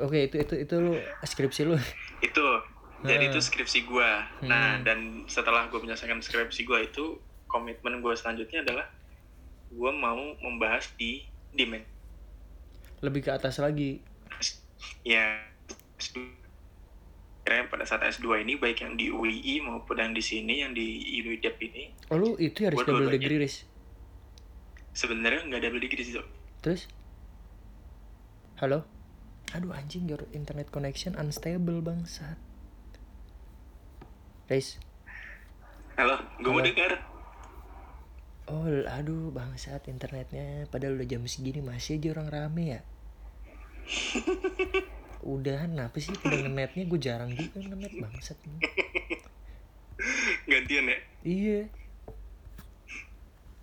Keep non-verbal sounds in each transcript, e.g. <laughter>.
oke itu itu itu lu skripsi lu. <laughs> Itu. Jadi Hmm. itu skripsi gua. Nah Hmm. dan setelah gue menyelesaikan skripsi gua itu komitmen gue selanjutnya adalah gua mau membahas di demand lebih ke atas lagi. Ya kira pada saat S2 ini baik yang di UII maupun yang di sini yang di UIDEP ini oh lu itu Gua double degree Riz? Sebenarnya nggak double degree sih terus? Halo aduh anjing your internet connection unstable bangsat Riz halo gue mau dengar Oh, aduh bangsat internetnya. Padahal udah jam segini masih aja orang rame ya. <laughs> Udah, kenapa sih pada ngenetnya gue jarang juga ngenet bangsat ini. gantian ya Iya.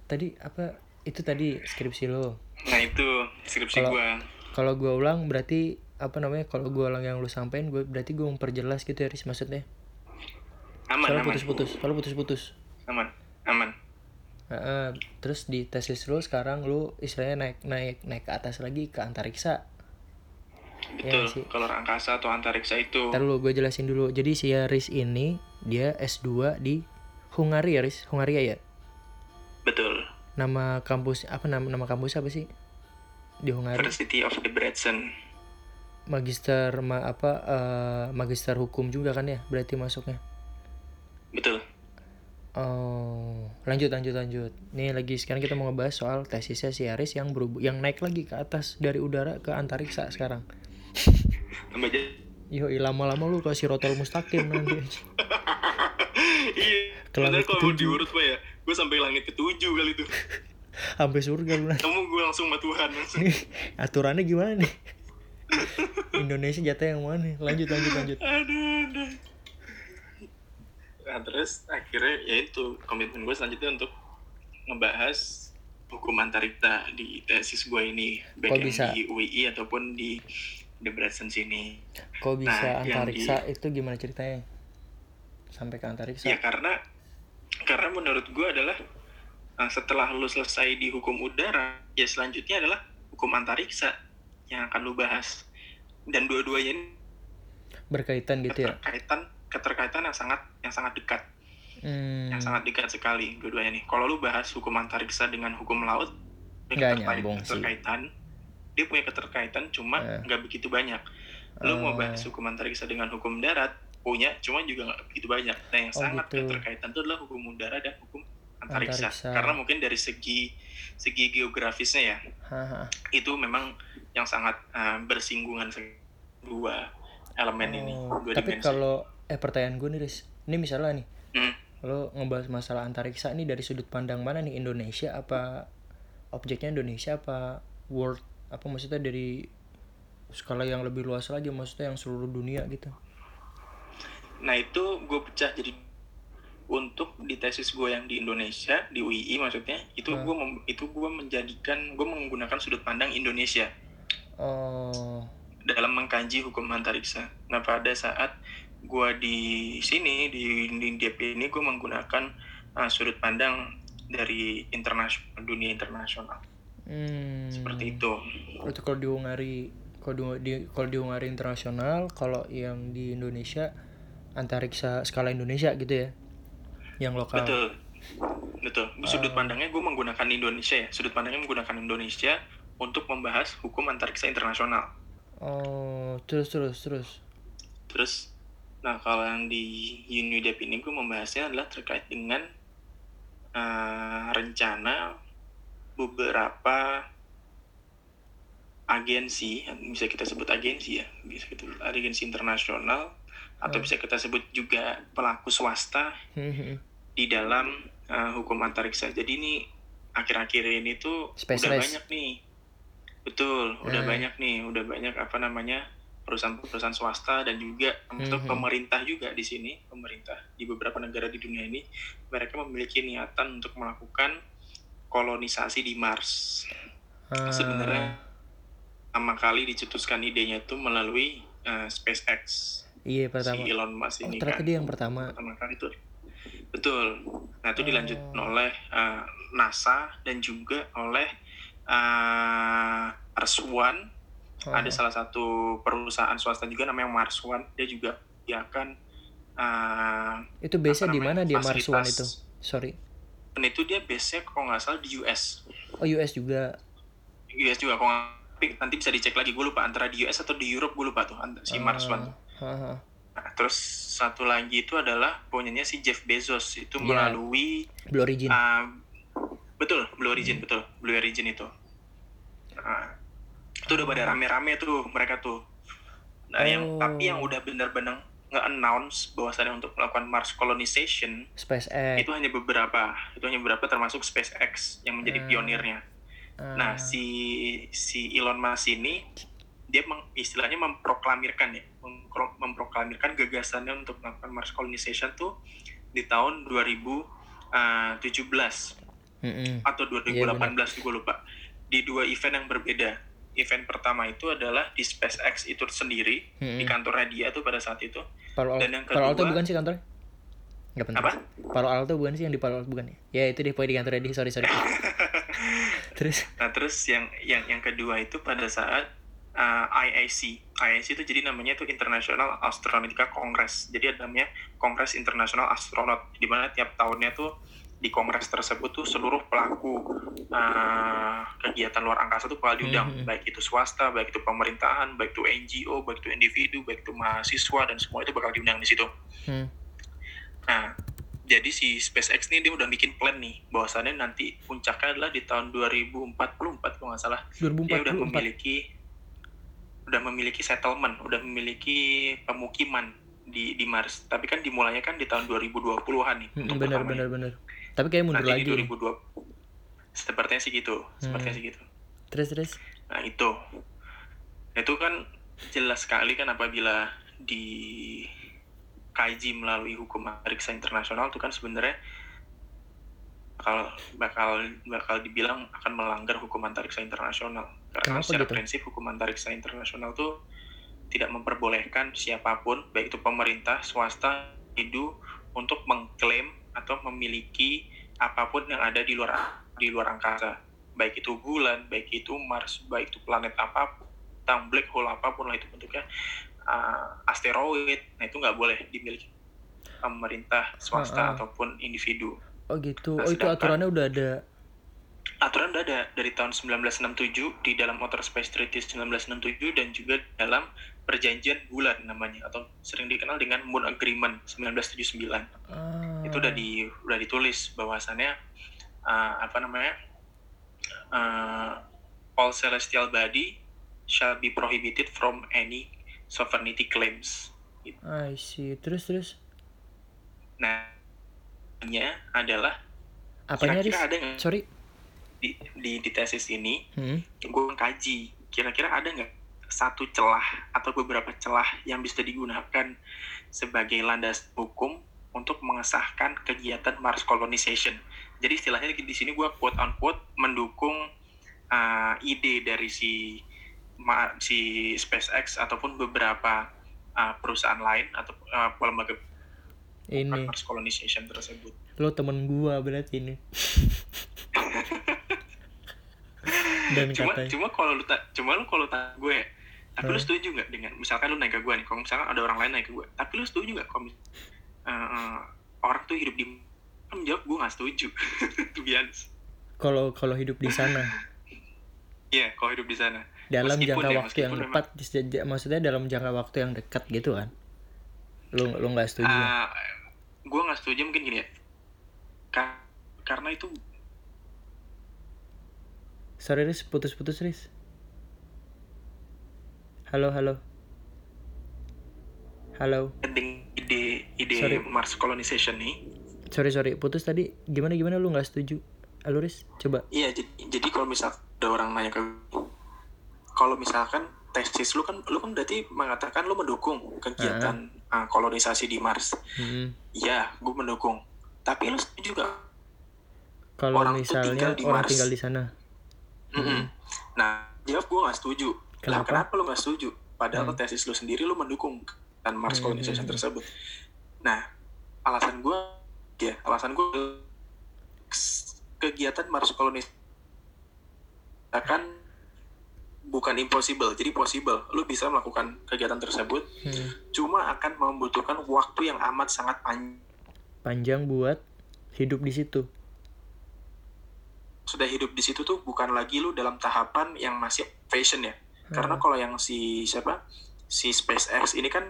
Tadi apa? Itu tadi skripsi lo. nah itu skripsi gua Kalau gue ulang berarti apa namanya? Kalau gue ulang yang lu sampein, gue berarti gue memperjelas gitu ya, Riz maksudnya. aman Soalnya aman putus-putus. Soalnya putus-putus. aman aman Heeh, terus di tesis lu sekarang lu istilahnya naik naik naik ke atas lagi ke antariksa. betul Iya sih. kalau angkasa atau antariksa itu Ntar dulu gue jelasin dulu. Jadi si Riz ini dia S2 di Hungaria, Riz. Hungaria ya. betul Nama kampus apa nama nama kampus apa sih? Di Hungaria. University of Debrecen Magister ma, apa eh, magister hukum juga kan ya? Berarti masuknya. betul Oh, lanjut lanjut lanjut. Nih lagi sekarang kita mau ngebahas soal tesisnya si Aris yang berhubung yang naik lagi ke atas dari udara ke antariksa sekarang. tambah aja Yo, lama-lama lu kasih rotol mustaqim nanti. <laughs> iya Ke langit Bener kalau diurut pak ya gue sampai langit ketujuh kali itu <laughs> Sampai surga lu nanti. kamu gue langsung sama Tuhan langsung Nih, aturannya gimana nih? Indonesia jatah yang mana? Lanjut lanjut lanjut. aduh, aduh. Nah, terus akhirnya ya itu komitmen gue selanjutnya untuk ngebahas hukum antariksa di tesis gue ini baik Kok yang bisa? di UII ataupun di Debrecen sini Kok bisa Nah, antariksa itu gimana ceritanya? Sampai ke antariksa. ya karena karena menurut gue adalah uh, setelah lu selesai di hukum udara ya selanjutnya adalah hukum antariksa yang akan lu bahas dan dua-duanya ini Berkaitan gitu ya. keterkaitan keterkaitan yang sangat yang sangat dekat Hmm. yang sangat dekat sekali dua-duanya nih. Kalau lu bahas hukum antariksa dengan hukum laut, Nggak keterkait- nyambung sih. keterkaitan, dia punya keterkaitan, cuma Eh. nggak begitu banyak. Lu mau Oh. bahas hukum antariksa dengan hukum darat, punya, cuma juga nggak begitu banyak. Nah, yang Oh, sangat gitu. keterkaitan itu adalah hukum udara dan hukum antariksa. Antariksa. Karena mungkin dari segi segi geografisnya ya, Haha. itu memang yang sangat uh, bersinggungan dua elemen ini, Oh, dua tapi dimensi. kalau eh pertanyaan gue nih, Riz. Ini misalnya nih, Hmm. lo ngebahas masalah antariksa ini dari sudut pandang mana nih? Indonesia apa objeknya Indonesia apa world apa maksudnya dari skala yang lebih luas lagi maksudnya yang seluruh dunia gitu. Nah itu gue pecah jadi untuk di tesis gue yang di Indonesia di UII maksudnya itu Hmm. gue itu gue menjadikan gue menggunakan sudut pandang Indonesia Oh, dalam mengkaji hukum antariksa. Nah pada saat gue di sini di di DP ini gue menggunakan uh, sudut pandang dari internasional dunia internasional hmm. seperti itu. Berarti kalau di Hungari, kalau di, di kalau di Hungari internasional, kalau yang di Indonesia antariksa skala Indonesia gitu ya, yang lokal. Betul, betul. Sudut pandangnya gue menggunakan Indonesia ya. Sudut pandangnya menggunakan Indonesia untuk membahas hukum antariksa internasional. Oh, terus terus terus. Terus, nah kalau yang di UNIDEP ini gue membahasnya adalah terkait dengan eh, rencana beberapa agensi, bisa kita sebut agensi ya, bisa kita sebut agensi internasional, atau Hmm. bisa kita sebut juga pelaku swasta Hmm, di dalam eh, hukum antariksa. Jadi ini akhir-akhir ini tuh Space udah race. banyak nih, betul, udah Hmm. banyak nih, udah banyak apa namanya perusahaan-perusahaan swasta dan juga termasuk Mhm. pemerintah juga di sini, pemerintah di beberapa negara di dunia ini mereka memiliki niatan untuk melakukan kolonisasi di Mars. Ah, Sebenarnya pertama kali dicetuskan idenya itu melalui eh, SpaceX iya pertama. si Elon Musk Oh, ini ternyata kan dia yang pertama. pertama kali itu betul nah itu dilanjutkan Oh. oleh uh, NASA dan juga oleh uh, Ars One ada salah satu perusahaan swasta juga namanya Mars One dia juga dia akan uh, Itu base-nya apa di mana dia Mars One itu? Sorry. dan itu dia base-nya kalau nggak salah di US Oh US juga. US juga kalau nanti bisa dicek lagi gue lupa antara di US atau di Europe gue lupa tuh si Mars Ah, One tuh. haha. Nah, terus satu lagi itu adalah punyanya si Jeff Bezos itu Iya. melalui Blue Origin. uh, betul Blue Origin betul Blue Origin itu Nah, itu udah pada rame-rame tuh mereka tuh nah yang Oh. tapi yang udah benar-benar nge-announce bahwasannya untuk melakukan Mars colonization SpaceX. itu hanya beberapa itu hanya beberapa termasuk SpaceX yang menjadi Ah. pionirnya Ah, Nah, si si Elon Musk ini dia meng, istilahnya memproklamirkan ya, mempro- memproklamirkan gagasannya untuk melakukan Mars colonization tuh di tahun 2017 mm-mm. atau Iya, 2018 gue lupa. Di dua event yang berbeda. Event pertama itu adalah di SpaceX itu sendiri Mm-mm. di kantornya dia tuh pada saat itu. Palo, Al- dan yang Palo Alto kedua- bukan sih kantornya? Nggak penting. Apa? Palo Alto bukan sih yang di Palo Alto bukan ya? Ya itu deh pokoknya di kantornya dia. Sorry sorry. <laughs> Terus Nah, terus yang yang yang kedua itu pada saat uh, IAC. IAC itu jadi namanya itu International Astronautical Congress. Jadi ada namanya Kongres Internasional Astronaut di mana tiap tahunnya tuh di kongres tersebut tuh seluruh pelaku uh, kegiatan luar angkasa tuh bakal diundang, Mhm. baik itu swasta, baik itu pemerintahan, baik itu NGO, baik itu individu, baik itu mahasiswa dan semua itu bakal diundang di situ. hmm. Nah, jadi si SpaceX nih dia udah bikin plan nih bahwasannya nanti puncaknya adalah di tahun 2044 kalau nggak salah dia udah 2044. memiliki udah memiliki settlement, udah memiliki pemukiman di di Mars. Tapi kan dimulainya kan di tahun 2020-an nih Mm, bener pertamanya. bener bener. Tapi kayak mundur Nanti lagi. di nih. 2020 sepertinya sih gitu, sepertinya Hmm. sih gitu. Terus terus. Nah, itu. Itu kan jelas sekali kan apabila di kaji melalui hukum antariksa internasional itu kan sebenarnya bakal bakal bakal dibilang akan melanggar hukum antariksa internasional karena Kenapa secara gitu? prinsip hukum antariksa internasional tuh tidak memperbolehkan siapa pun baik itu pemerintah swasta individu untuk mengklaim atau memiliki apa pun yang ada di luar di luar angkasa baik itu bulan baik itu Mars baik itu planet apa pun tentang black hole apa pun lah itu bentuknya uh, asteroid nah itu nggak boleh dimiliki pemerintah swasta Ah, ah. ataupun individu Oh gitu. Nah, Oh itu aturannya udah ada. Aturan udah ada dari tahun 1967 di dalam Outer Space Treaty 1967 dan juga dalam perjanjian bulan namanya atau sering dikenal dengan Moon Agreement 1979 Ah. itu udah di udah ditulis bahwasannya uh, apa namanya uh, all celestial body shall be prohibited from any sovereignty claims. I see. Terus terus. Nah, adalah Apanya kira-kira ada nggak Sorry. Di, di, di tesis ini Hmm. gue kaji kira-kira ada nggak satu celah atau beberapa celah yang bisa digunakan sebagai landas hukum untuk mengesahkan kegiatan Mars colonization. Jadi istilahnya di sini gue quote unquote mendukung uh, ide dari si si SpaceX ataupun beberapa uh, perusahaan lain atau uh, lembaga Ini Mars colonization tersebut. lo temen gua berarti ini. <laughs> Dan cuma katanya. cuma kalau lu tak cuma lu kalau tak gue tapi lu setuju nggak dengan misalkan lu naik ke gue nih kalau misalkan ada orang lain naik ke gue tapi lu setuju nggak kalau eh, orang tuh hidup di kan jawab gue nggak setuju <laughs> be honest Kalau kalau hidup di sana Iya, kalau hidup di sana dalam Meskipun jangka ya, waktu yang tepat, maksudnya dalam jangka waktu yang dekat gitu kan? Lo lo nggak setuju? Ah, gue nggak setuju mungkin gini ya Ka- karena itu Sorry Riz, putus-putus Riz. Halo halo. Halo. ide ide Sorry. Mars colonization nih Sorry sorry, putus tadi. Gimana gimana lu nggak setuju? Halo Riz, coba. Iya, jadi, jadi kalau misal ada orang nanya ke kalau misalkan tesis lu kan lu kan berarti mengatakan lu mendukung kegiatan uh, kolonisasi di Mars. Mm-mm. Iya, gue mendukung. Tapi lu setuju gak? Kalau Orang misalnya tinggal di orang Mars. tinggal di sana. Mm-mm. Nah, jawab gue gak setuju. Lah, Kenapa? kenapa lu gak setuju? Padahal Hmm. tesis lu sendiri lu mendukung dan Mars Hmm. colonization tersebut. Nah, alasan gue ya, alasan gue kegiatan Mars colonization akan bukan bukan impossible jadi possible lu bisa melakukan kegiatan tersebut Hmm. cuma akan membutuhkan waktu yang amat sangat panjang Panjang buat hidup di situ. Sudah hidup di situ tuh bukan lagi lu dalam tahapan yang masih fashion ya karena kalau yang si siapa si SpaceX ini kan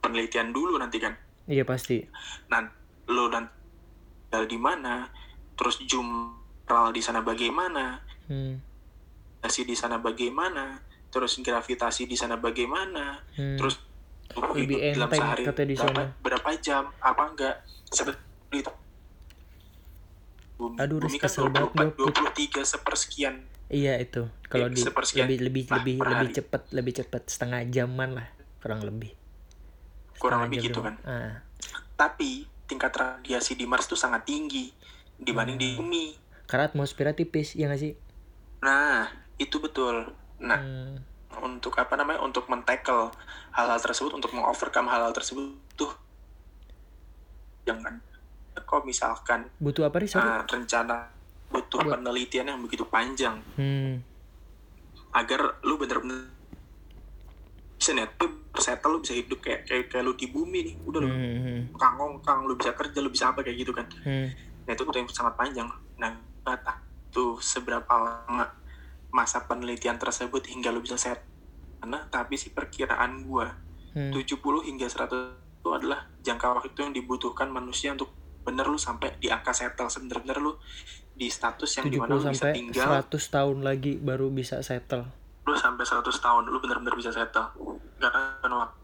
penelitian dulu nanti kan Iya pasti. nah lu dan di mana terus jumlah di sana bagaimana Hmm. di sana bagaimana terus gravitasi di sana bagaimana Hmm. terus Lebih hidup dalam sehari berapa, sana. berapa jam apa enggak seperti itu bumi, Aduh, bumi kan kesel banget 24, gua. 23 sepersekian Iya itu. Kalau Ya, di lebih lebih lah lebih lebih cepet lebih cepet setengah jaman lah kurang lebih. kurang Setengah lebih jam gitu doang. kan Ah. tapi tingkat radiasi di Mars tuh sangat tinggi dibanding di Hmm. bumi Karena atmosfernya tipis ya nggak sih? nah itu betul nah Hmm. untuk apa namanya untuk mentackle hal-hal tersebut untuk mengovercome hal-hal tersebut tuh jangan kok misalkan Butuh apa nih sorry? uh, rencana butuh Buat- penelitian yang begitu panjang Hmm. agar lu bener-bener bisa nih tuh settle lu bisa hidup kayak kayak, kayak lu di bumi nih udah lu Hmm, hmm, kangong kang lu bisa kerja lu bisa apa kayak gitu kan hmm. nah itu butuh yang sangat panjang nah kata tuh seberapa lama masa penelitian tersebut hingga lu bisa set karena tapi sih perkiraan gua Hmm. 70 hingga 100 itu adalah jangka waktu yang dibutuhkan manusia untuk bener lu sampai di angka settle sebener-bener lu di status yang 70 di mana lu bisa tinggal 100 tahun lagi baru bisa settle. lu sampai 100 tahun lu bener-bener bisa settle karena waktu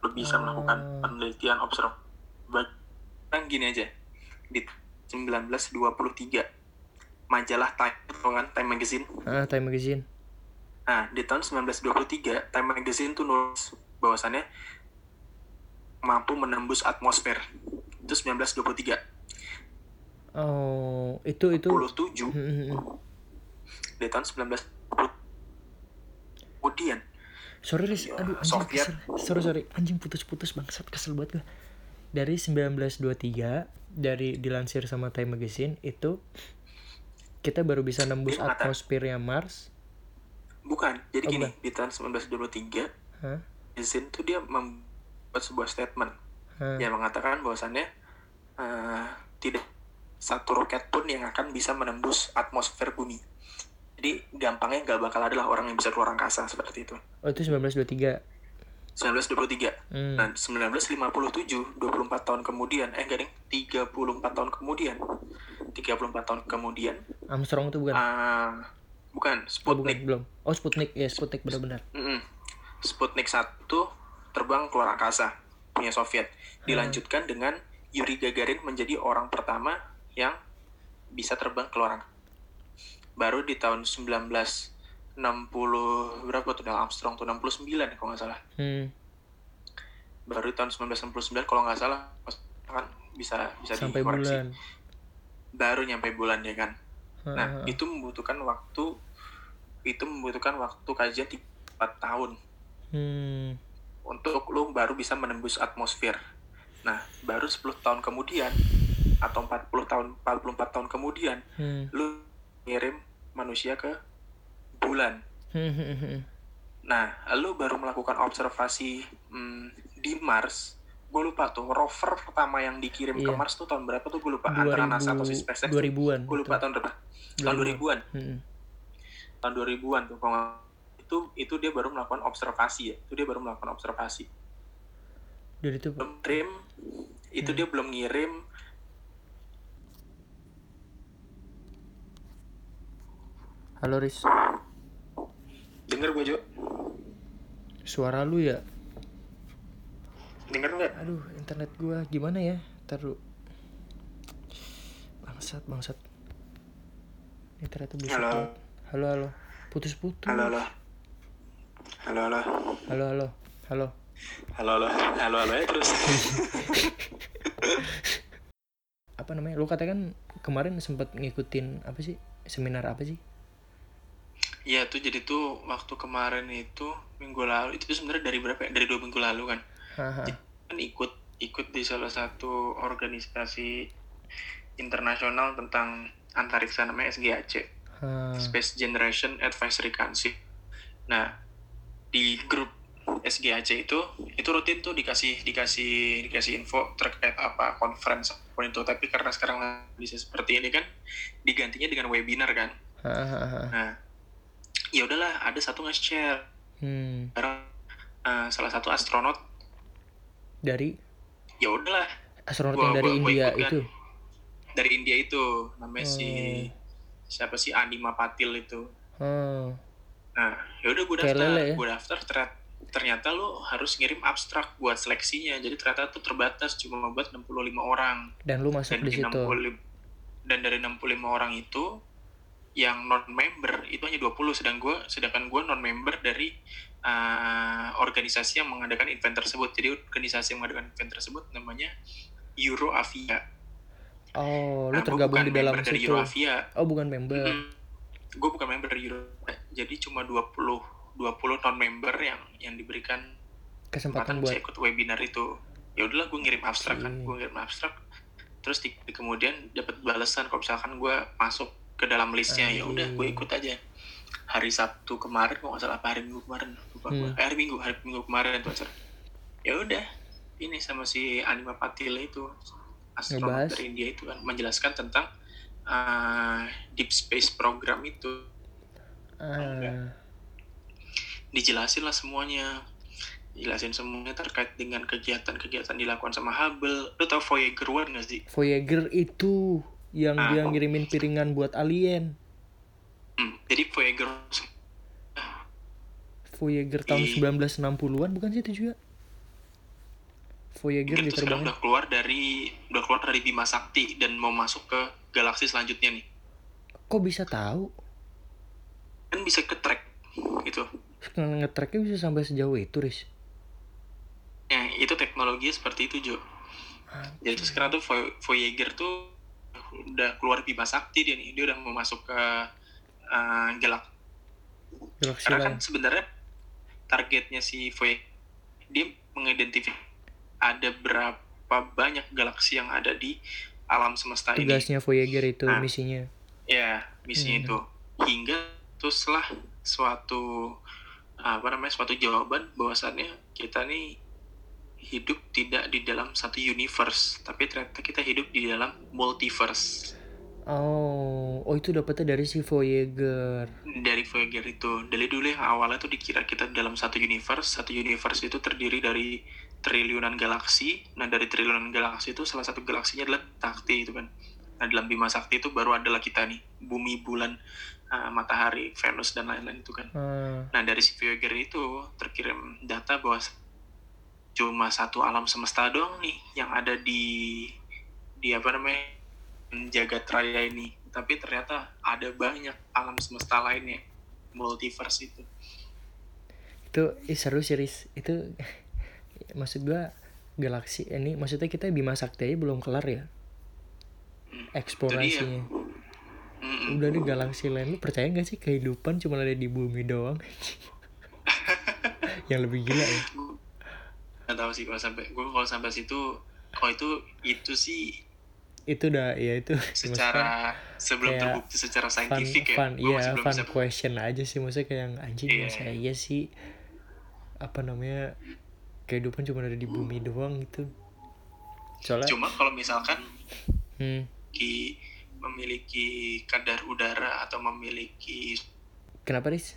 lu bisa Oh. melakukan penelitian observ kan gini aja di 1923 majalah Time kan Time Magazine Ah, Time Magazine. nah di tahun 1923 Time Magazine tuh nulis bahwasannya mampu menembus atmosfer itu 1923 Oh, itu itu 27 Hmm, hmm, hmm. di tahun 19 kemudian Sorry, Riz. Ya, Aduh, anjing Soviet. kesel. Sorry, sorry. Anjing putus-putus bangsat kesel banget gue. Dari 1923 dari dilansir sama Time Magazine itu kita baru bisa nembus Dia atmosfernya Mars. bukan jadi Oh, gini bukan. di tahun 1923 Hah? izin tuh dia membuat sebuah statement Hah? yang mengatakan bahwasannya eh, tidak satu roket pun yang akan bisa menembus atmosfer bumi. Jadi gampangnya nggak bakal adalah orang yang bisa keluar angkasa seperti itu. Oh, itu 1923. 1923. Hmm. Nah, 1957, 24 tahun kemudian, eh enggak ding, 34 tahun kemudian. 34 tahun kemudian, Armstrong tuh bukan? ah, bukan, oh, bukan, Sputnik. belum. Oh, Sputnik. Ya, Sputnik benar-benar. Mm-mm. Sputnik 1 terbang keluar angkasa punya Soviet. Dilanjutkan dengan Yuri Gagarin menjadi orang pertama yang bisa terbang keluar angkasa. Baru di tahun 1960 berapa tuh Neil Armstrong tuh 69 kalau nggak salah. Hmm. Baru di tahun 1969 kalau nggak salah kan bisa bisa Sampai dikoreksi. bulan. Baru nyampe bulan ya kan. Hah, Nah, itu membutuhkan waktu itu membutuhkan waktu kajian 4 tahun. Hmm. untuk lu baru bisa menembus atmosfer. Nah, baru 10 tahun kemudian atau 40 tahun 44 tahun kemudian Hmm. lu ngirim manusia ke bulan. Hmm. Nah, lu baru melakukan observasi hmm, di Mars. Gue lupa tuh rover pertama yang dikirim ke Iya. Mars tuh tahun berapa tuh gue lupa antara NASA atau si 2000 SpaceX. 2000-an. Gue lupa tahun berapa. Tahun 2000-an. Hmm. Tahun 2000-an tuh kalau itu itu dia baru melakukan observasi ya. Itu dia baru melakukan observasi. Dan itu belum ngirim itu Hmm. dia belum ngirim Halo Riz, denger gue Jo suara lu ya? denger nggak Aduh, internet gua gimana ya? Taruh. Bangsat, bangsat. Internet tuh Halo. Halo, halo. Putus-putus. halo halo halo halo Halo, halo. Halo. Halo halo halo halo ya terus <laughs> Apa namanya? Lu katanya kan kemarin sempat ngikutin apa sih? Seminar apa sih? ya tuh jadi tuh waktu kemarin itu minggu lalu itu sebenarnya dari berapa ya? dari dua minggu lalu kan Haha. kan ikut ikut di salah satu organisasi internasional tentang antariksa namanya SGAC Space Generation Advisory Council. Nah, di grup SGAC itu itu rutin tuh dikasih dikasih dikasih info terkait apa conference apa pun itu tapi karena sekarang bisa seperti ini kan digantinya dengan webinar kan ah, ah, ah. nah ya udahlah ada satu nge-share hmm. bareng uh, salah satu astronot dari ya udahlah astronot Gua- yang dari gua- gua India ikut kan. itu dari India itu namanya si Oh. siapa sih Anima Patil itu oh. nah ya udah gue daftar ya? gue daftar ternyata ternyata lo harus ngirim abstrak buat seleksinya. Jadi ternyata tuh terbatas cuma buat 65 orang. Dan lu masuk dan di situ. 65 dan dari 65 orang itu yang non member itu hanya 20 sedang gue sedangkan gue non member dari uh, organisasi yang mengadakan event tersebut. Jadi organisasi yang mengadakan event tersebut namanya Euro Avia. Oh lu Nah, gua tergabung di dalam situ. Oh bukan member. Gue bukan member Euro jadi cuma 20 20 non member yang yang diberikan kesempatan buat bisa ikut webinar itu. Ya udahlah gue ngirim abstrak kan Oke. gue ngirim abstrak. Terus di, di kemudian dapat balasan kalau misalkan gue masuk ke dalam listnya ya udah gue Anjing. ikut aja. Hari Sabtu kemarin kok nggak salah apa hari Minggu kemarin? Lupa gue Hmm. Eh, hari Minggu hari Minggu kemarin tuh acara ya udah ini sama si Anima Patil itu astronot Ngebahas. dari India itu kan menjelaskan tentang uh, deep space program itu. Ah, dijelasin lah semuanya. Jelasin semuanya terkait dengan kegiatan-kegiatan dilakukan sama Hubble. Lu tau Voyager 1 gak sih? Voyager itu yang Ah. dia ngirimin piringan buat alien. Hmm, jadi Voyager Voyager tahun Di- 1960-an bukan sih itu juga? Voyager itu sekarang udah keluar dari udah keluar dari Bima Sakti dan mau masuk ke galaksi selanjutnya nih. Kok bisa tahu? Kan bisa ke track gitu ngetracknya bisa sampai sejauh itu Riz. Ya itu teknologinya seperti itu Jo. Jadi tuh sekarang tuh Voy- Voyager tuh udah keluar Bima Sakti dia nih. Dia udah mau masuk ke uh, galaksi galaksi karena kan sebenarnya targetnya si Voyager dia mengidentifikasi ada berapa banyak galaksi yang ada di alam semesta ini. Tugasnya Voyager itu Nah. misinya. ya misinya Hmm. itu. Hingga teruslah suatu apa namanya suatu jawaban bahwasannya kita nih hidup tidak di dalam satu universe tapi ternyata kita hidup di dalam multiverse. Oh oh itu dapetnya dari si Voyager. Dari Voyager itu. Dari dulu yang awalnya tuh dikira kita dalam satu universe. Satu universe itu terdiri dari triliunan galaksi. Nah dari triliunan galaksi itu salah satu galaksinya adalah Sakti itu kan. Nah dalam Bima Sakti itu baru adalah kita nih. Bumi bulan uh, matahari Venus dan lain-lain itu kan. Ah, nah dari si Voyager itu terkirim data bahwa cuma satu alam semesta doang nih yang ada di di apa namanya jagat raya ini. Tapi ternyata ada banyak alam semesta lainnya multiverse itu. Itu ih, seru sih Riz. Itu <laughs> maksud gua galaksi ini maksudnya kita Bima Sakti aja belum kelar ya? Eksplorasinya Mm-mm. udah di galaksi lain lu percaya gak sih kehidupan cuma ada di bumi doang? <laughs> Yang lebih gila ya? Nggak tahu sih kalau sampai gue kalau sampai situ kalau itu itu sih itu udah ya itu. Maksudnya secara sebelum kayak terbukti secara fun saintifik ya fun iya fun bisa question aja sih maksudnya kayak yang anjing Iya. masa iya sih? Apa namanya kehidupan cuma ada di bumi doang gitu. Soalnya cuma kalau misalkan hmm, memiliki memiliki kadar udara atau memiliki kenapa Riz?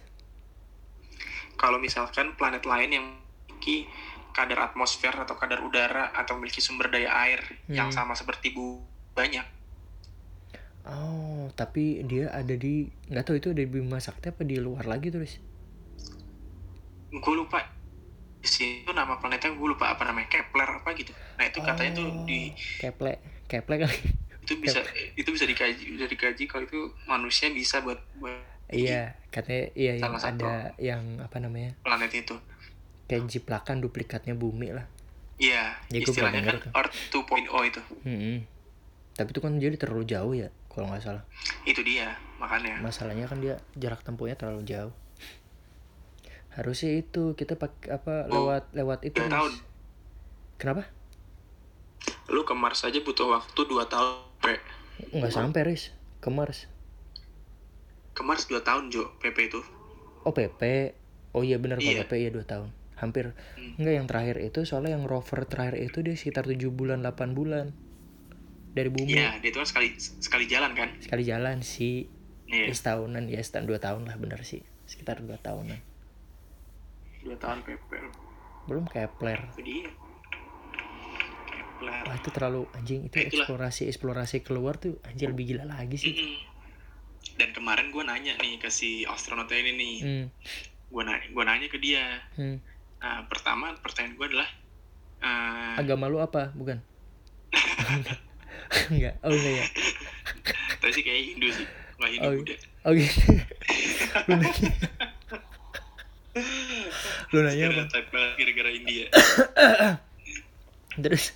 kalau misalkan planet lain yang memiliki kadar atmosfer atau kadar udara atau memiliki sumber daya air yang Hmm. sama seperti bu banyak Oh, tapi dia ada di nggak tahu itu ada di Bima Sakti apa di luar lagi Riz? gue lupa di sini tuh nama planetnya gue lupa apa namanya Kepler apa gitu nah itu katanya tuh Oh, di Keple, Keple kali. Itu bisa itu bisa dikaji bisa dikaji kalau itu manusia bisa buat buat iya, katanya iya yang ada yang apa namanya? planet itu Kayak jiplakan duplikatnya bumi lah. iya Ya, istilahnya kan denger tuh. Earth 2.0 itu Mm-mm. Tapi itu kan jadi terlalu jauh ya, kalau nggak salah. itu dia makanya Masalahnya kan dia jarak tempuhnya terlalu jauh. Harusnya itu kita pakai apa Oh, lewat lewat itu. tahun Kenapa? Lu ke Mars aja butuh waktu 2 tahun Bre. Nggak sampai, Riz. Ke Mars. ke Mars 2 tahun Jo PP itu. Oh PP oh iya benar Iya. PP iya dua tahun. Hampir. Hmm. enggak yang terakhir itu soalnya yang rover terakhir itu dia sekitar 7 bulan 8 bulan. Dari bumi. Iya dia itu kan sekali sekali jalan kan? Sekali jalan sih Iya. Ya setahunan ya setahun dua tahun lah bener sih sekitar dua tahunan. Dua tahun PP belum Kepler itu Kepler wah itu terlalu anjing itu Itulah. eksplorasi eksplorasi keluar tuh anjir lebih gila lagi sih. Mm-mm. dan kemarin gue nanya nih ke si astronotnya ini nih. Hmm, gue nanya gue nanya ke dia. Hmm. nah pertama pertanyaan gue adalah eh, agama lu apa bukan? <laughs> Enggak. Oh enggak ya tadi sih kayak Hindu sih nggak Hindu Oh, Buddha. oh <laughs> gitu lu nanya. Lu nanya apa? Gara-gara India. <coughs> Terus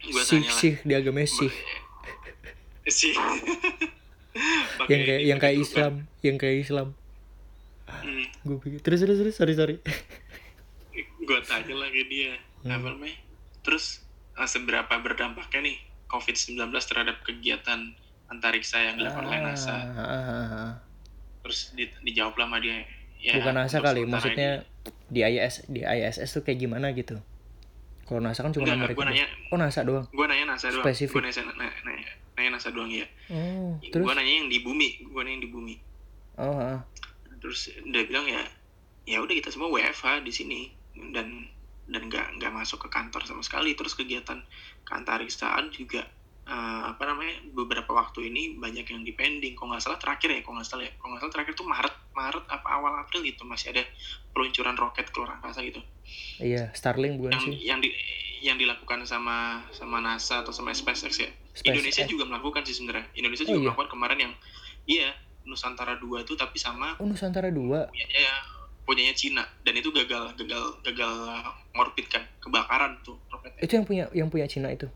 gue sih tanya lah. sih di agama sih. <laughs> sih. Yang kayak yang kayak Islam yang kayak Islam. Hmm, gue pikir terus terus terus sorry sorry. <laughs> Gue tanya lah ke dia Hmm. apa namanya? Terus eh, seberapa berdampaknya nih COVID-19 terhadap kegiatan antariksa yang dilakukan oleh NASA? Ah, ah, ah, ah. terus di, dijawab lah sama dia ya, bukan NASA kali maksudnya di ISS di ISS tuh kayak gimana gitu kalau NASA kan cuma Enggak, Amerika gua nanya. oh NASA doang? gue nanya NASA doang. Spesifik. gue nanya, nanya, nanya, nanya NASA doang ya oh terus? gue nanya yang di bumi. Gue nanya yang di bumi. Oh ah. terus dia bilang ya ya udah kita semua WFH di sini. Dan dan nggak nggak masuk ke kantor sama sekali. Terus kegiatan keantariksaan juga eh, apa namanya beberapa waktu ini banyak yang dipending. Kok nggak salah terakhir ya kok nggak salah ya. Kok nggak salah terakhir tuh Maret Maret apa awal April gitu masih ada peluncuran roket keluar angkasa gitu. Iya Starlink bukan yang sih? yang di yang dilakukan sama sama NASA atau sama SpaceX ya. SpaceX. Indonesia juga melakukan sih sebenarnya. Indonesia Oh, juga iya? melakukan kemarin yang iya Nusantara 2 tuh tapi sama oh Nusantara dua? punyanya punyanya Cina. Dan itu gagal gagal gagal ngorbit kan kebakaran tuh roketnya. Itu yang punya yang punya Cina itu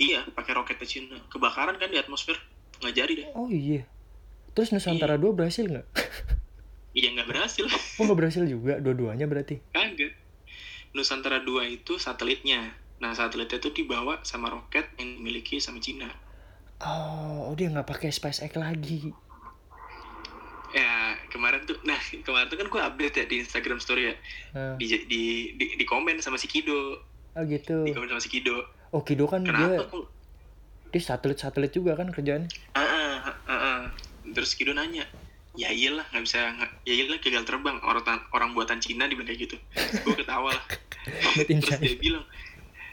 iya pakai roketnya Cina. Kebakaran kan di atmosfer. Nggak jadi deh. Oh iya. Terus Nusantara dua berhasil nggak? <laughs> Iya nggak berhasil. Oh nggak berhasil juga dua-duanya berarti? Kagak. Nusantara 2 itu satelitnya. Nah satelitnya itu dibawa sama roket yang dimiliki sama Cina. Oh, oh dia nggak pakai SpaceX lagi. Ya kemarin tuh nah kemarin tuh kan gue update ya di Instagram story ya. Ah, di di di, di komen sama si Kido. Oh gitu. Di komen sama si Kido oh Kido kan kenapa dia kok dia satelit satelit juga kan kerjaannya. Ah, ah, ah, ah. terus Kido nanya ya iyalah nggak bisa ya iyalah gagal terbang. Orang orang buatan Cina dibilang kayak gitu. Gue ketawa lah. <laughs> Terus dia bilang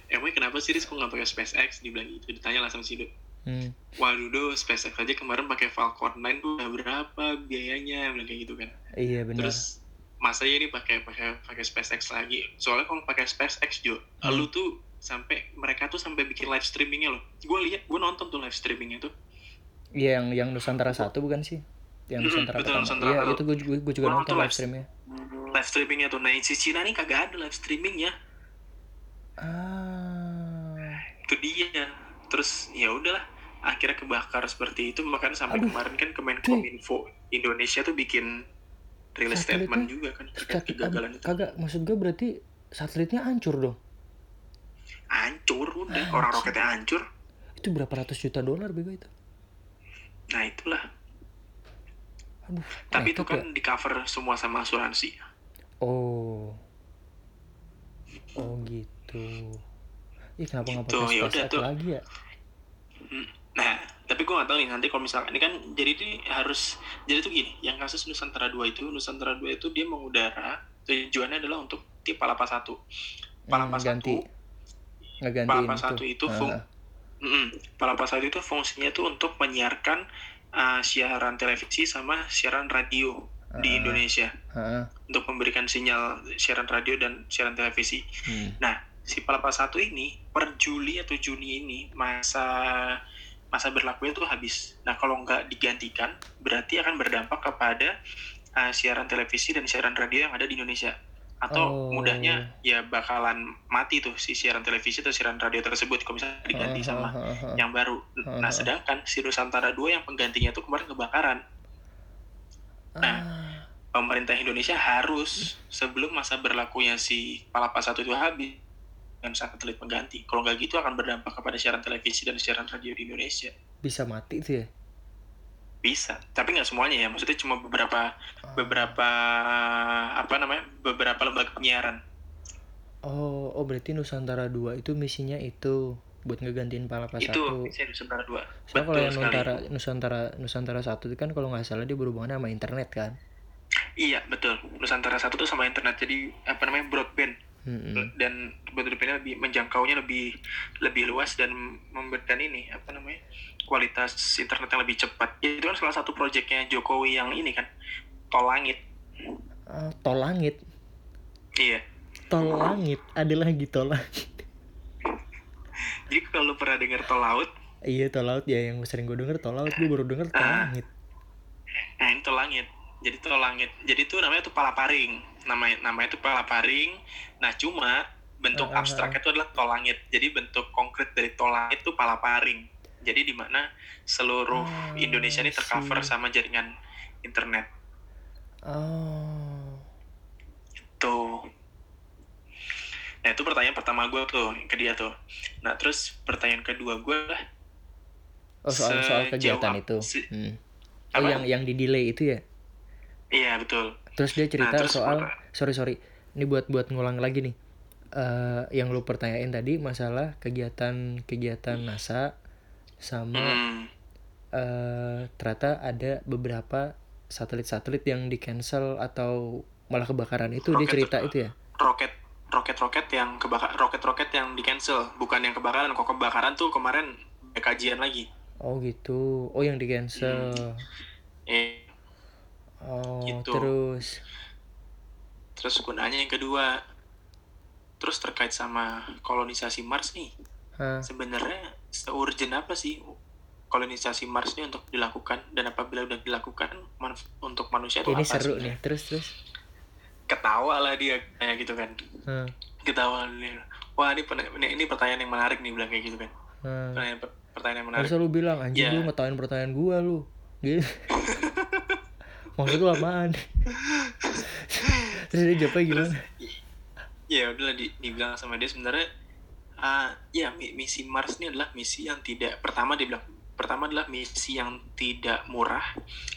emangnya kenapa sih Riz kok nggak pakai SpaceX? Dibilang gitu. Ditanya lah sama si Kido hmm. waduh do SpaceX aja kemarin pakai Falcon 9 tuh udah berapa biayanya? Bilang kayak gitu kan. Iya benar. Terus masa ya ini pakai pakai pakai SpaceX lagi? Soalnya kalau pakai SpaceX Jo Hmm. lu tuh sampai mereka tuh sampai bikin live streamingnya loh. Gue lihat gue nonton tuh live streamingnya tuh. Iya yang yang Nusantara satu bukan sih? Yang Nusantara betul, Nusantara iya itu gue juga gue juga Gua nonton nonton live streamnya. Live streamingnya tuh. Nah yang si Cina nih kagak ada live streamingnya. Ah. Itu dia. Terus ya udahlah. Akhirnya kebakar seperti itu. Makanya sampai Aduh, kemarin kan Kemenkominfo Indonesia tuh bikin rilis Satelitnya- statement juga kan. Terkait kegagalan itu. kagak maksud gue berarti satelitnya hancur dong hancur udah orang roketnya hancur. Itu berapa ratus juta dolar bego itu? Nah itulah. Aduh tapi itu kan ya. di cover semua sama asuransi. Oh. Oh gitu. Ih kenapa nggak Gitu, pakai ya udah tuh. lagi ya? Nah, tapi gue gak tahu nih nanti kalau misalkan ini kan jadi ini harus jadi tuh gini, yang kasus Nusantara 2 itu Nusantara 2 itu dia mengudara tujuannya adalah untuk tipe Palapa 1. Palapa Hmm, ganti. 1 ngegantiin Palapa 1 itu Ah, fung, ah. Mm-mm. Palapa 1 itu fungsinya tuh untuk menyiarkan uh, siaran televisi sama siaran radio di Ah, Indonesia ah. untuk memberikan sinyal siaran radio dan siaran televisi. Hmm. Nah, si Palapa 1 ini per Juli atau Juni ini masa masa berlakunya tuh habis. Nah, kalau nggak digantikan, berarti akan berdampak kepada uh, siaran televisi dan siaran radio yang ada di Indonesia. Atau Oh. mudahnya ya bakalan mati tuh si siaran televisi atau siaran radio tersebut kalau misalnya diganti sama yang baru. Ah, Nah, ah. sedangkan si Nusantara 2 yang penggantinya tuh kemarin kebakaran. Nah, Ah, Pemerintah Indonesia harus sebelum masa berlakunya si Palapa 1 itu habis dengan satelit pengganti. Kalau nggak gitu akan berdampak kepada siaran televisi dan siaran radio di Indonesia. bisa mati tuh ya bisa. Tapi nggak semuanya ya. Maksudnya cuma beberapa beberapa apa namanya beberapa lembaga penyiaran. Oh, oh berarti Nusantara 2 itu misinya itu buat ngegantiin Palapa itu satu. misi Nusantara dua. Soalnya kalau yang. Nusantara Nusantara Nusantara satu itu kan kalau nggak salah dia berhubungan sama internet kan. iya betul. Nusantara satu tuh sama internet. Jadi apa namanya broadband Dan broadbandnya lebih menjangkaunya lebih lebih luas dan memberikan ini apa namanya kualitas internet yang lebih cepat itu kan salah satu proyeknya Jokowi yang ini kan tol langit Ah, tol langit, iya tol langit, ada lagi tol langit. <laughs> jadi kalau pernah dengar tol laut Iya tol laut ya yang sering gue denger tol laut gue baru denger tol Ah. langit. Nah, ini tol langit. Jadi tol langit. Jadi itu namanya tuh palaparing. Namanya namanya tuh palaparing. Nah, cuma bentuk ah, abstraknya itu adalah tol langit. Jadi bentuk konkret dari tol langit itu palaparing. Jadi di mana seluruh Ah, Indonesia ini tercover see. sama jaringan internet. Oh. Tuh. Nah, itu pertanyaan pertama gue tuh ke dia tuh. Nah, terus pertanyaan kedua gue lah, Oh soal soal kegiatan itu. Hmm. Oh apa? yang yang di delay itu ya? iya betul. Terus dia cerita Nah, terus soal perta- sorry sorry. Ini buat buat ngulang lagi nih. Eh yang lu pertanyain tadi masalah kegiatan kegiatan NASA sama Hmm. eh ternyata ada beberapa satelit-satelit yang di cancel atau malah kebakaran itu dia Roket- cerita itu ya? Roket roket-roket yang kebakar roket-roket yang di cancel bukan yang kebakaran kok kebakaran tuh kemarin kajian lagi. Oh gitu. Oh yang di cancel eh oh Hmm. Gitu. terus terus gunanya yang kedua terus terkait sama kolonisasi Mars nih Hah, sebenarnya seurgent apa sih kolonisasi Mars ini untuk dilakukan dan apabila udah dilakukan manf- untuk manusia itu ini apa seru sebenarnya? nih terus terus ketawa lah dia kayak gitu kan Hah, ketawa dia wah ini, ini ini pertanyaan yang menarik nih bilang kayak gitu kan hah. pertanyaan, pertanyaan yang menarik Harusnya lu bilang anjing Ya. lu ngetawain pertanyaan gua lu. Gitu. <laughs> Maksud lu apaan? Terus dia jawabnya gimana? ya udahlah di, dibilang sama dia sebenarnya ah ya mi- misi Mars ini adalah misi yang tidak pertama dia bilang pertama adalah misi yang tidak murah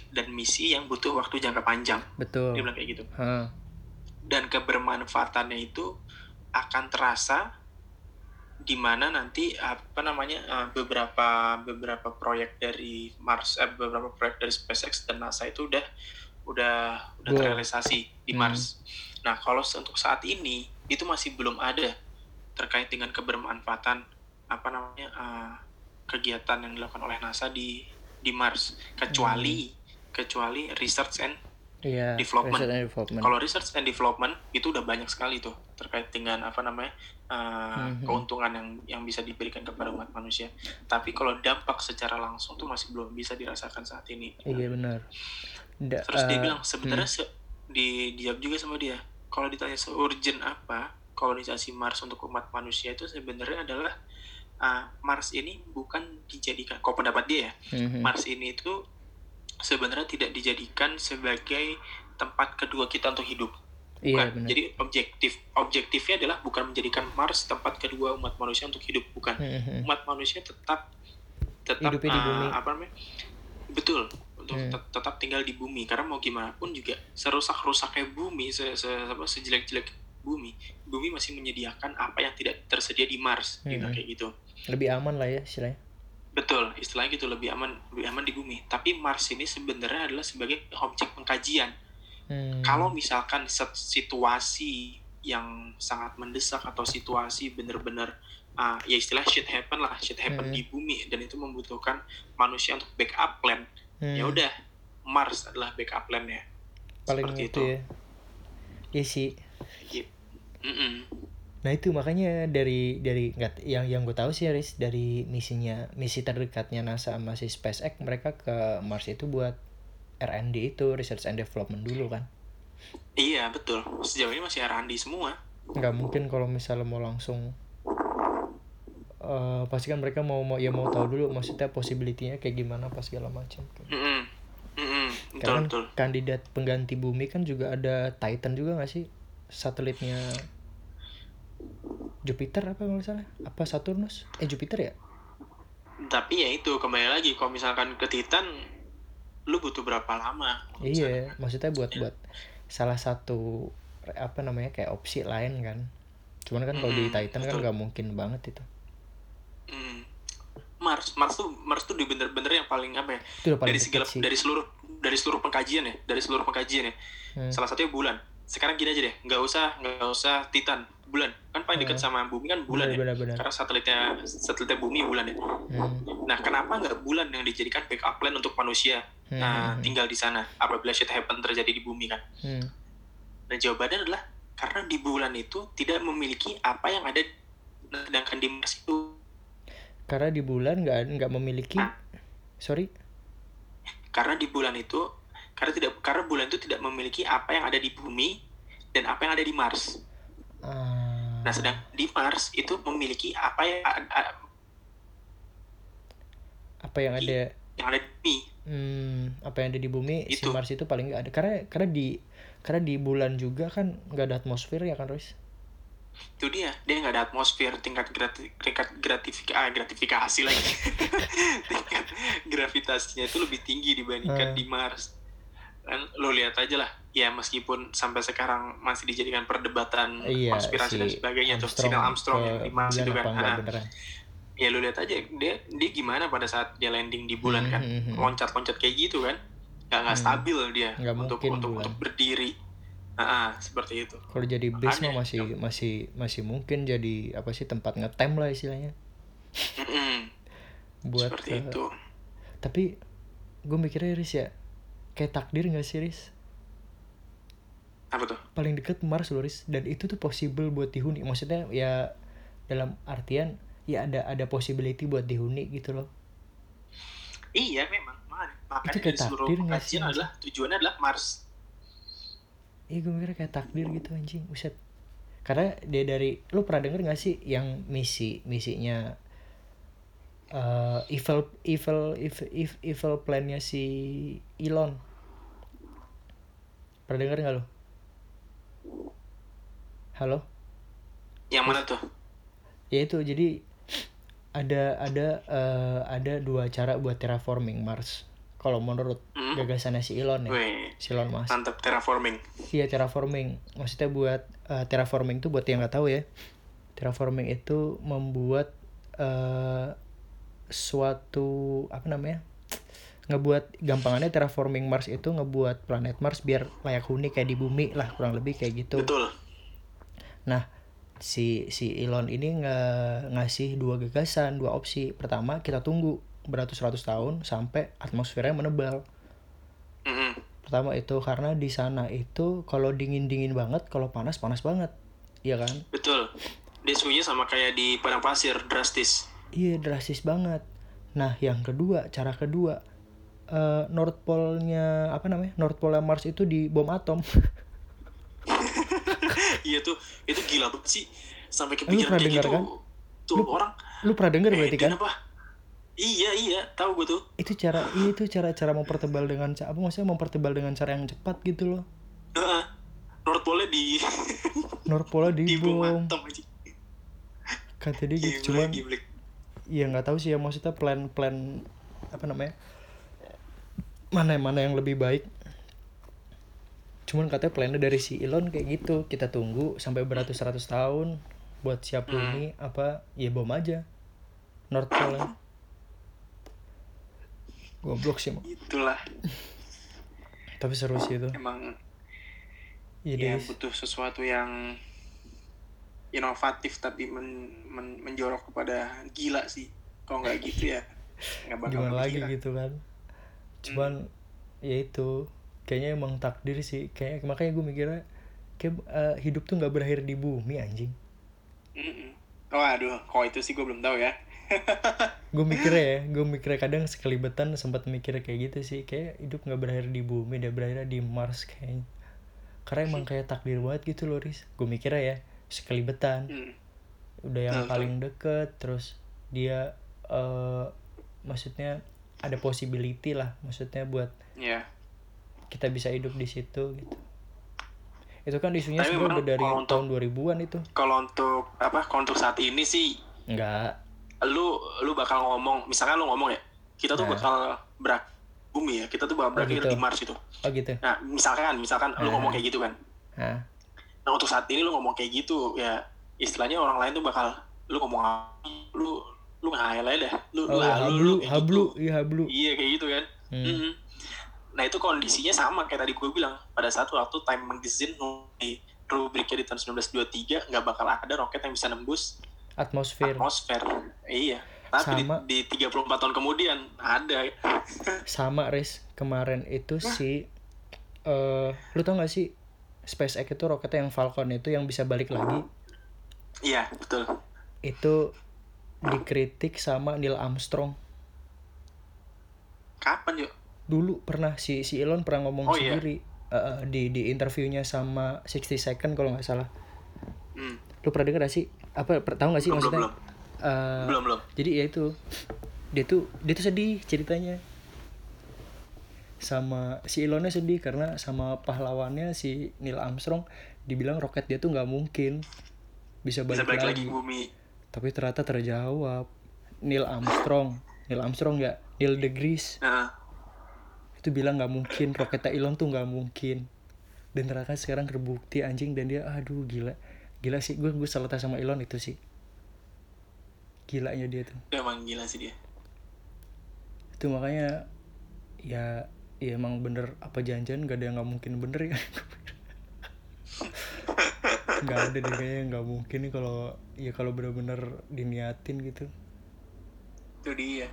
dan misi yang butuh waktu jangka panjang dia Betul. bilang kayak gitu dan kebermanfaatannya itu akan terasa di mana nanti apa namanya eh, beberapa beberapa proyek dari Mars eh, beberapa proyek dari SpaceX dan NASA itu udah udah udah Wow. terrealisasi di Hmm. Mars. Nah kalau untuk saat ini itu masih belum ada terkait dengan kebermanfaatan apa namanya eh, kegiatan yang dilakukan oleh NASA di di Mars kecuali kecuali research and Iya. Development. research and development. kalau research and development itu udah banyak sekali tuh terkait dengan apa namanya uh, Mhm. keuntungan yang yang bisa diberikan kepada umat manusia. Tapi kalau dampak secara langsung tuh masih belum bisa dirasakan saat ini. Iya benar. Da- Terus dia eh, bilang sebenarnya se- di dijawab juga sama dia. Kalau ditanya seurgent apa kolonisasi Mars untuk umat manusia itu sebenarnya adalah uh, Mars ini bukan dijadikan. Kok pendapat dia ya? mhm. Mars ini itu sebenarnya tidak dijadikan sebagai tempat kedua kita untuk hidup. Iya Bukan. benar. Jadi objektif objektifnya adalah bukan menjadikan Mars tempat kedua umat manusia untuk hidup, bukan. Mhm. Umat manusia tetap tetap Hidupnya di ah, bumi. apa namanya? Betul, untuk Hmm. tet- tetap tinggal di bumi karena mau gimana pun juga serusak-rusaknya bumi, se, se apa sejelek-jelek bumi, bumi masih menyediakan apa yang tidak tersedia di Mars, gitu Hmm. kayak gitu. Lebih aman lah ya istilahnya. Betul, istilahnya gitu lebih aman lebih aman di bumi. Tapi Mars ini sebenarnya adalah sebagai objek pengkajian. Hmm. Kalau misalkan situasi yang sangat mendesak atau situasi bener-bener ah, ya istilah shit happen lah, shit happen Hmm. di bumi dan itu membutuhkan manusia untuk backup plan. Hmm. Ya udah, Mars adalah backup plan-nya. paling seperti itu ya. Iya sih. Gitu. Mm-mm. Nah itu makanya dari dari nggak yang yang gue tahu sih Riz dari misinya misi terdekatnya NASA sama si SpaceX mereka ke Mars itu buat R&D itu research and development dulu kan. Iya, betul. Sejauh ini masih R&D semua. Nggak mungkin kalau misalnya mau langsung eh pasti kan mereka mau mau ya mau tahu dulu maksudnya possibility-nya kayak gimana apa segala macam. Mm-mm. Betul, Karena kan betul. kandidat pengganti bumi kan juga ada Titan juga nggak sih satelitnya Jupiter apa kalau salah apa Saturnus eh Jupiter ya Tapi ya itu, kembali lagi, kalau misalkan ke Titan, lu butuh berapa lama iya maksudnya buat buat salah satu apa namanya kayak opsi lain kan cuman kan kalau di Mm, Titan kan betul. nggak mungkin banget itu Hmm. Mars, Mars tuh Mars tuh di bener-bener yang paling apa ya? itu paling Dari segala sih dari seluruh dari seluruh pengkajian ya, dari seluruh pengkajian ya. Hmm. Salah satunya bulan. Sekarang gini aja deh, nggak usah nggak usah Titan, bulan. Kan paling dekat sama bumi kan bulan ya. benar-benar Karena satelitnya satelitnya bumi bulan ya. hmm. Nah, kenapa nggak bulan yang dijadikan backup plan untuk manusia Hmm, nah, hmm, tinggal di sana apabila shit happen terjadi di bumi kan? hmm. Dan jawabannya adalah karena di bulan itu tidak memiliki apa yang ada sedangkan di Mars itu karena di bulan nggak nggak memiliki sorry karena di bulan itu karena tidak karena bulan itu tidak memiliki apa yang ada di bumi dan apa yang ada di Mars. Ah, Nah, sedang di Mars itu memiliki apa yang a- apa yang ada yang ada di bumi. hmm, apa yang ada di bumi si Itu. Mars itu paling nggak ada karena karena di karena di bulan juga kan nggak ada atmosfer ya kan Royce Itu dia, dia nggak ada atmosfer, tingkat grati, tingkat gratifikasi, ah, gratifikasi lagi, <laughs> tingkat <laughs> gravitasinya itu lebih tinggi dibandingkan Hmm. di Mars. Kan lo lihat aja lah, ya meskipun sampai sekarang masih dijadikan perdebatan iya konspirasi dan si sebagainya tuh, Neil Armstrong yang di Mars itu kan. Ah, beneran. Ya lu lihat aja dia dia gimana pada saat dia landing di bulan kan? Hmm, hmm, hmm. loncat-loncat kayak gitu kan? Nggak nggak Hmm. stabil dia Nggak untuk untuk bulan. untuk berdiri. Nah, seperti itu. Kalau jadi base mah masih masih masih mungkin jadi apa sih tempat ngetem lah istilahnya. Mm-mm, buat seperti eh, itu. tapi gue mikirnya Riz ya kayak takdir gak sih Riz apa tuh? Paling deket Mars loh Riz dan itu tuh possible buat dihuni. Maksudnya ya dalam artian ya ada ada possibility buat dihuni gitu loh. Iya memang. Makanya Itu kayak dari seluruh takdir sih, adalah tujuannya adalah Mars. Iya gue mikirnya kayak takdir gitu anjing. Buset. Karena dia dari Lu pernah denger gak sih Yang misi Misinya eh evil, evil evil evil evil plannya si Elon? Pernah denger gak lu? Halo? yang mana tuh Ya itu jadi ada ada eh, ada dua cara buat terraforming Mars. Kalau menurut Hmm. gagasannya si Elon ya, Weh, si Elon Musk. mantap terraforming Iya terraforming. Maksudnya buat eh, terraforming itu buat yang nggak tahu ya. Terraforming itu membuat eh suatu apa namanya? Ngebuat gampangannya terraforming Mars itu ngebuat planet Mars biar layak huni kayak di bumi lah kurang lebih kayak gitu. betul Nah, si si Elon ini nge ngasih dua gagasan, dua opsi. Pertama, kita tunggu beratus-ratus tahun sampai atmosfernya menebal. Mm-mm. Pertama itu karena di sana itu kalau dingin-dingin banget, kalau panas panas banget. Iya kan? betul dia suhunya sama kayak di padang pasir drastis Iya, drastis banget. Nah, yang kedua, cara kedua eh North Pole-nya apa namanya? North Pole Mars itu di bom atom. <laughs> iya tuh itu gila banget sih sampai Lu kepikiran pernah kayak dengar gitu kan? tuh Lu- orang Lu pernah denger berarti Eh, kan? apa? Iya iya, tahu gue tuh. Itu cara itu cara cara mempertebal dengan ca- apa maksudnya mempertebal dengan cara yang cepat gitu loh. North Pole di North Pole di <laughs> di bom bom. atom aja. Kata dia gitu. Cuman gimana. ya nggak tahu sih ya maksudnya plan-plan apa namanya mana mana yang lebih baik. Cuman katanya plannya dari si Elon kayak gitu kita tunggu sampai beratus-ratus tahun buat siap Hmm. huni apa ya bom aja. North Pole goblok sih. Itulah. Tapi seru sih itu. Emang iya ya butuh sesuatu yang inovatif tapi men, men- menjorok kepada gila sih. Kalau nggak gitu ya nggak bakal gimana lagi gitu kan cuman ya itu kayaknya emang takdir sih kayak makanya gue mikirnya kayak eh, hidup tuh nggak berakhir di bumi anjing Mm-mm. Oh aduh, kalau itu sih gue belum tahu ya. <laughs> gue mikirnya ya gue mikirnya kadang sekelibetan sempat mikir kayak gitu sih kayak hidup nggak berakhir di bumi dia berakhir di Mars kayaknya karena emang kayak takdir banget gitu loh Riz gue mikirnya ya sekelibetan Hmm. udah yang Betul. paling deket terus dia eh maksudnya ada possibility lah maksudnya buat Ya. kita bisa hidup di situ gitu itu kan isunya sebenarnya udah dari untuk- tahun 2000-an itu Kalau untuk apa? Kalau untuk saat ini sih enggak lu lu bakal ngomong misalkan lu ngomong ya kita tuh Nah. bakal berak bumi ya kita tuh berarti gitu. di Mars itu oh gitu nah misalkan misalkan lu Eh. ngomong kayak gitu kan nah nah untuk saat ini lu ngomong kayak gitu ya istilahnya orang lain tuh bakal lu ngomong apa, lu lu ngayal aja dah lu oh lu halu, lu hablu kayak hablu gitu. iya hablu. Iya kayak gitu kan. Hmm. Mhm. nah itu kondisinya sama kayak tadi gue bilang. Pada saat waktu Time Magazine di rubriknya di tahun 1923 nggak bakal ada roket yang bisa nembus atmosfer. atmosfer. Iya. Tapi Sama. di, di 34 tahun kemudian ada. Sama res kemarin itu si eh lu tau gak sih SpaceX itu roket yang Falcon itu yang bisa balik lagi? Iya betul. Itu dikritik sama Neil Armstrong kapan yuk dulu pernah si si Elon pernah ngomong Oh, iya? sendiri eh, eh, di di interviewnya sama 60 Second kalau nggak salah hmm. lu pernah denger gak sih apa tahu nggak sih Belum, maksudnya belum. Eh, belum belum jadi ya itu dia tuh dia tuh sedih ceritanya sama si Elonnya sedih karena sama pahlawannya si Neil Armstrong dibilang roket dia tuh nggak mungkin bisa balik, bisa balik lagi lagi. bumi tapi ternyata terjawab. Neil Armstrong. Neil Armstrong nggak Neil deGrasse. Nah, itu bilang nggak mungkin roketnya Elon tuh nggak mungkin. Dan ternyata sekarang terbukti anjing dan dia aduh gila. Gila sih gue gue salut sama Elon itu sih. Gilanya dia tuh. Emang gila sih dia. Itu makanya ya ya emang bener apa janjian gak ada yang nggak mungkin bener ya <laughs> nggak ada deh kayaknya nggak mungkin nih kalau ya kalau bener-bener diniatin gitu. Itu dia.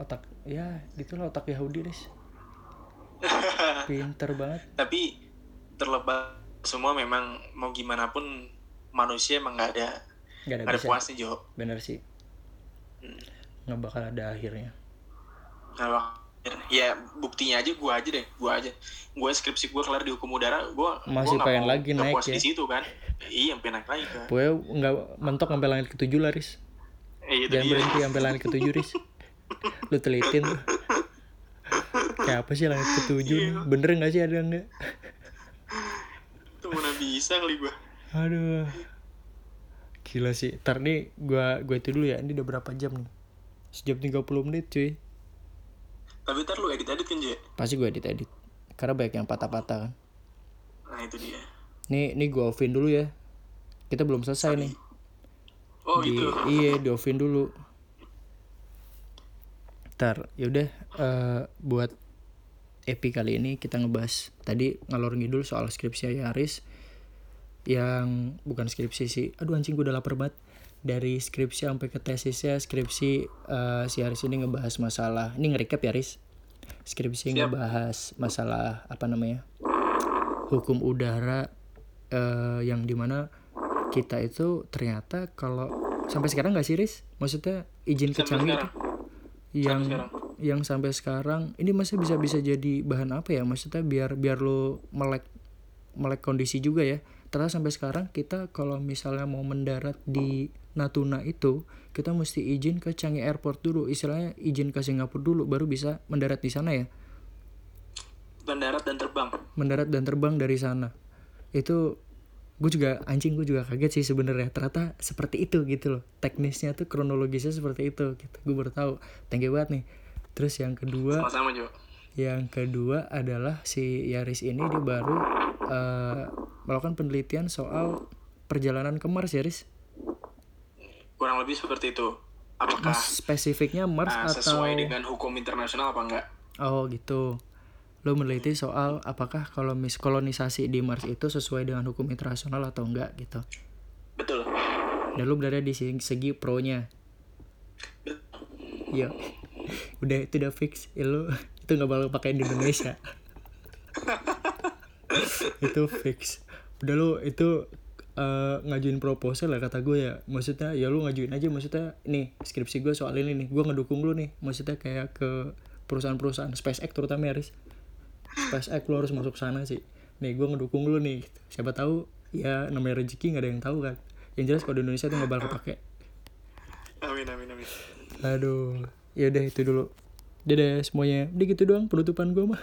Otak ya gitulah otak Yahudi deh <laughs> pinter banget. Tapi terlepas semua memang mau gimana pun manusia emang nggak ada nggak ada nggak ada puasnya Jo. Bener sih. Hmm. nggak bakal ada akhirnya. Kalau ya buktinya aja gua aja deh gua aja gue skripsi gue kelar di hukum udara gua Masih gua pengen mau- lagi naik ya? di situ kan iya pengen naik lagi kan gue nggak mentok sampai langit ketujuh lah Riz eh, itu jangan berhenti sampai langit ketujuh Riz lu telitin tuh kayak apa sih langit ketujuh nih? bener nggak sih ada nggak tuh mana bisa kali gua Aduh. Gila sih. Ntar nih gua gua itu dulu ya. Ini udah berapa jam nih? Sejam 30 menit cuy. Tapi ntar lu edit edit kan Je Pasti gua edit edit. Karena banyak yang patah-patah kan. nah itu dia Nih nih gua offin dulu ya. Kita belum selesai nih. oh Di itu <laughs> iya di offin dulu. Ntar yaudah eh buat epi kali ini kita ngebahas tadi ngalor ngidul soal skripsi Yaris yang bukan skripsi sih aduh anjing gue udah lapar banget dari skripsi sampai ke tesisnya skripsi eh, si Haris ini ngebahas masalah. Ini nge-recap ya Haris? Skripsi ngebahas masalah apa namanya hukum udara eh, yang di mana kita itu ternyata kalau sampai sekarang nggak sih Riz maksudnya izin ke Sampai Canggih sekarang. itu yang sekarang. yang sampai sekarang ini masih bisa bisa jadi bahan apa ya? Maksudnya biar biar lo melek melek kondisi juga ya ternyata sampai sekarang kita kalau misalnya mau mendarat di Natuna itu kita mesti izin ke Changi Airport dulu. Istilahnya izin ke Singapura dulu baru bisa mendarat di sana ya? Mendarat dan terbang. Mendarat dan terbang dari sana. Itu gue juga anjing gue juga kaget sih sebenarnya. Ternyata seperti itu gitu loh. Teknisnya tuh kronologisnya seperti itu gitu. Gue baru tahu. Thank you banget nih. Terus yang kedua sama-sama yang kedua adalah si Yaris ini dia baru eh, melakukan penelitian soal perjalanan ke Mars Yaris kurang lebih seperti itu. Apakah spesifiknya Mars atau sesuai dengan hukum internasional apa enggak? Oh gitu. Lo meneliti soal apakah kalau mis kolonisasi di Mars itu sesuai dengan hukum internasional atau enggak gitu. Betul. Dan lu berada di segi, segi pro-nya. Iya. <laughs> Udah itu udah fix. Ya lu <laughs> itu nggak bakal pakai di Indonesia <laughs> itu fix. Udah lu itu eh, ngajuin proposal lah kata gue ya. Maksudnya ya lu ngajuin aja. Maksudnya nih skripsi gue soal ini nih. Gue ngedukung lu nih. Maksudnya kayak ke perusahaan-perusahaan SpaceX terutama ya Riz SpaceX lu harus masuk sana sih. Nih gue ngedukung lu nih. Siapa tahu ya namanya rezeki nggak ada yang tahu kan. Yang jelas kalau di Indonesia tuh nggak bakal kepake. Amin amin amin. Aduh. Ya udah itu dulu. Dadah semuanya. Udah gitu doang penutupan gue mah